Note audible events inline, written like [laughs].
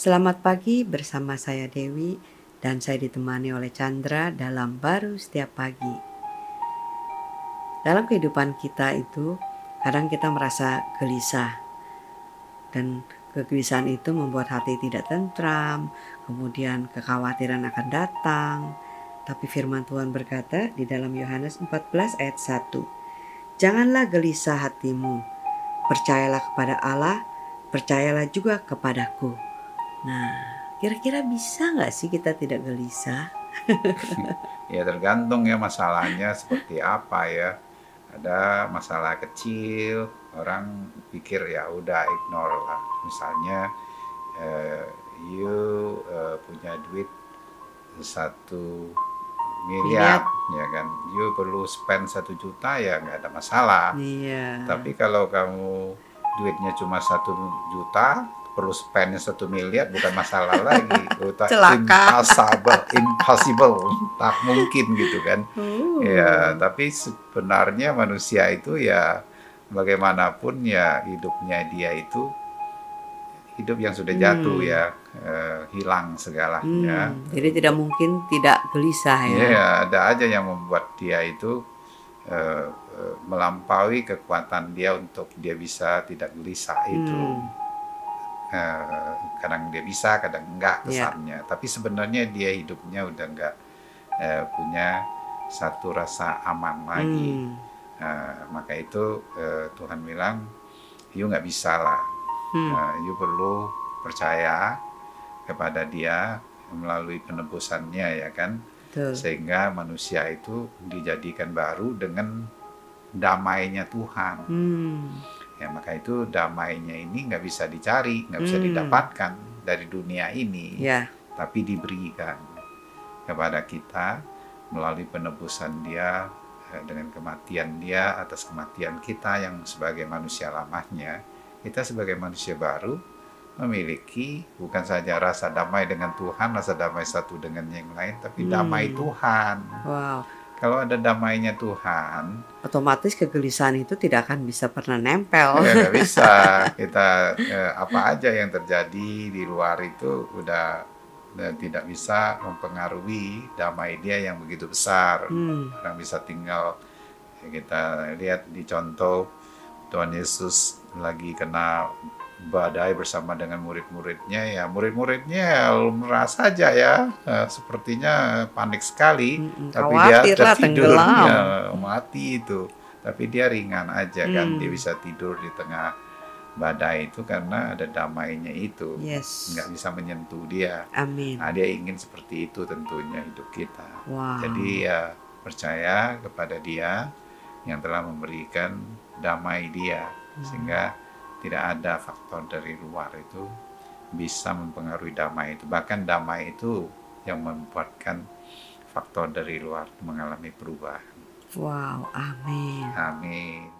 Selamat pagi bersama saya Dewi dan saya ditemani oleh Chandra dalam baru setiap pagi. Dalam kehidupan kita itu kadang kita merasa gelisah dan kegelisahan itu membuat hati tidak tentram, kemudian kekhawatiran akan datang. Tapi firman Tuhan berkata di dalam Yohanes 14 ayat 1, Janganlah gelisah hatimu, percayalah kepada Allah, percayalah juga kepadaku. Nah, kira-kira bisa nggak sih kita tidak gelisah? [laughs] ya tergantung ya masalahnya seperti apa ya. Ada masalah kecil, orang pikir ya udah ignore lah. Misalnya, uh, you uh, punya duit satu miliar, ya kan, you perlu spend satu juta ya nggak ada masalah. Iya. Tapi kalau kamu duitnya cuma satu juta, perlu spendnya satu miliar bukan masalah lagi. [laughs] Celaka. Impossible, impossible, tak mungkin gitu kan. Uh. Ya, tapi sebenarnya manusia itu ya bagaimanapun ya hidupnya dia itu hidup yang sudah jatuh hmm. ya eh, hilang segalanya. Hmm, jadi tidak mungkin tidak gelisah ya. Ya, ada aja yang membuat dia itu eh melampaui kekuatan dia untuk dia bisa tidak gelisah itu. Hmm uh, kadang dia bisa kadang enggak iya. kesannya yeah. tapi sebenarnya dia hidupnya udah enggak uh, punya satu rasa aman lagi hmm. uh, maka itu uh, Tuhan bilang you nggak bisa lah hmm. uh, you perlu percaya kepada dia melalui penebusannya ya kan Betul. sehingga manusia itu dijadikan baru dengan damainya Tuhan hmm ya maka itu damainya ini nggak bisa dicari nggak bisa hmm. didapatkan dari dunia ini ya. tapi diberikan kepada kita melalui penebusan dia eh, dengan kematian dia atas kematian kita yang sebagai manusia lamanya kita sebagai manusia baru memiliki bukan saja rasa damai dengan Tuhan rasa damai satu dengan yang lain tapi hmm. damai Tuhan wow kalau ada damainya Tuhan, otomatis kegelisahan itu tidak akan bisa pernah nempel. Ya nggak bisa. [laughs] Kita eh, apa aja yang terjadi di luar itu udah, udah tidak bisa mempengaruhi damai dia yang begitu besar. Hmm. Orang bisa tinggal ya kita lihat di contoh Tuhan Yesus lagi kena badai bersama dengan murid-muridnya ya murid-muridnya merasa saja ya uh, sepertinya panik sekali hmm, tapi dia tertidur ya, mati itu tapi dia ringan aja kan. hmm. kan dia bisa tidur di tengah badai itu karena ada damainya itu yes. nggak bisa menyentuh dia amin nah dia ingin seperti itu tentunya hidup kita wow. jadi ya percaya kepada dia yang telah memberikan damai dia hmm. sehingga tidak ada faktor dari luar itu bisa mempengaruhi damai itu. Bahkan damai itu yang membuatkan faktor dari luar mengalami perubahan. Wow, amin. Amin.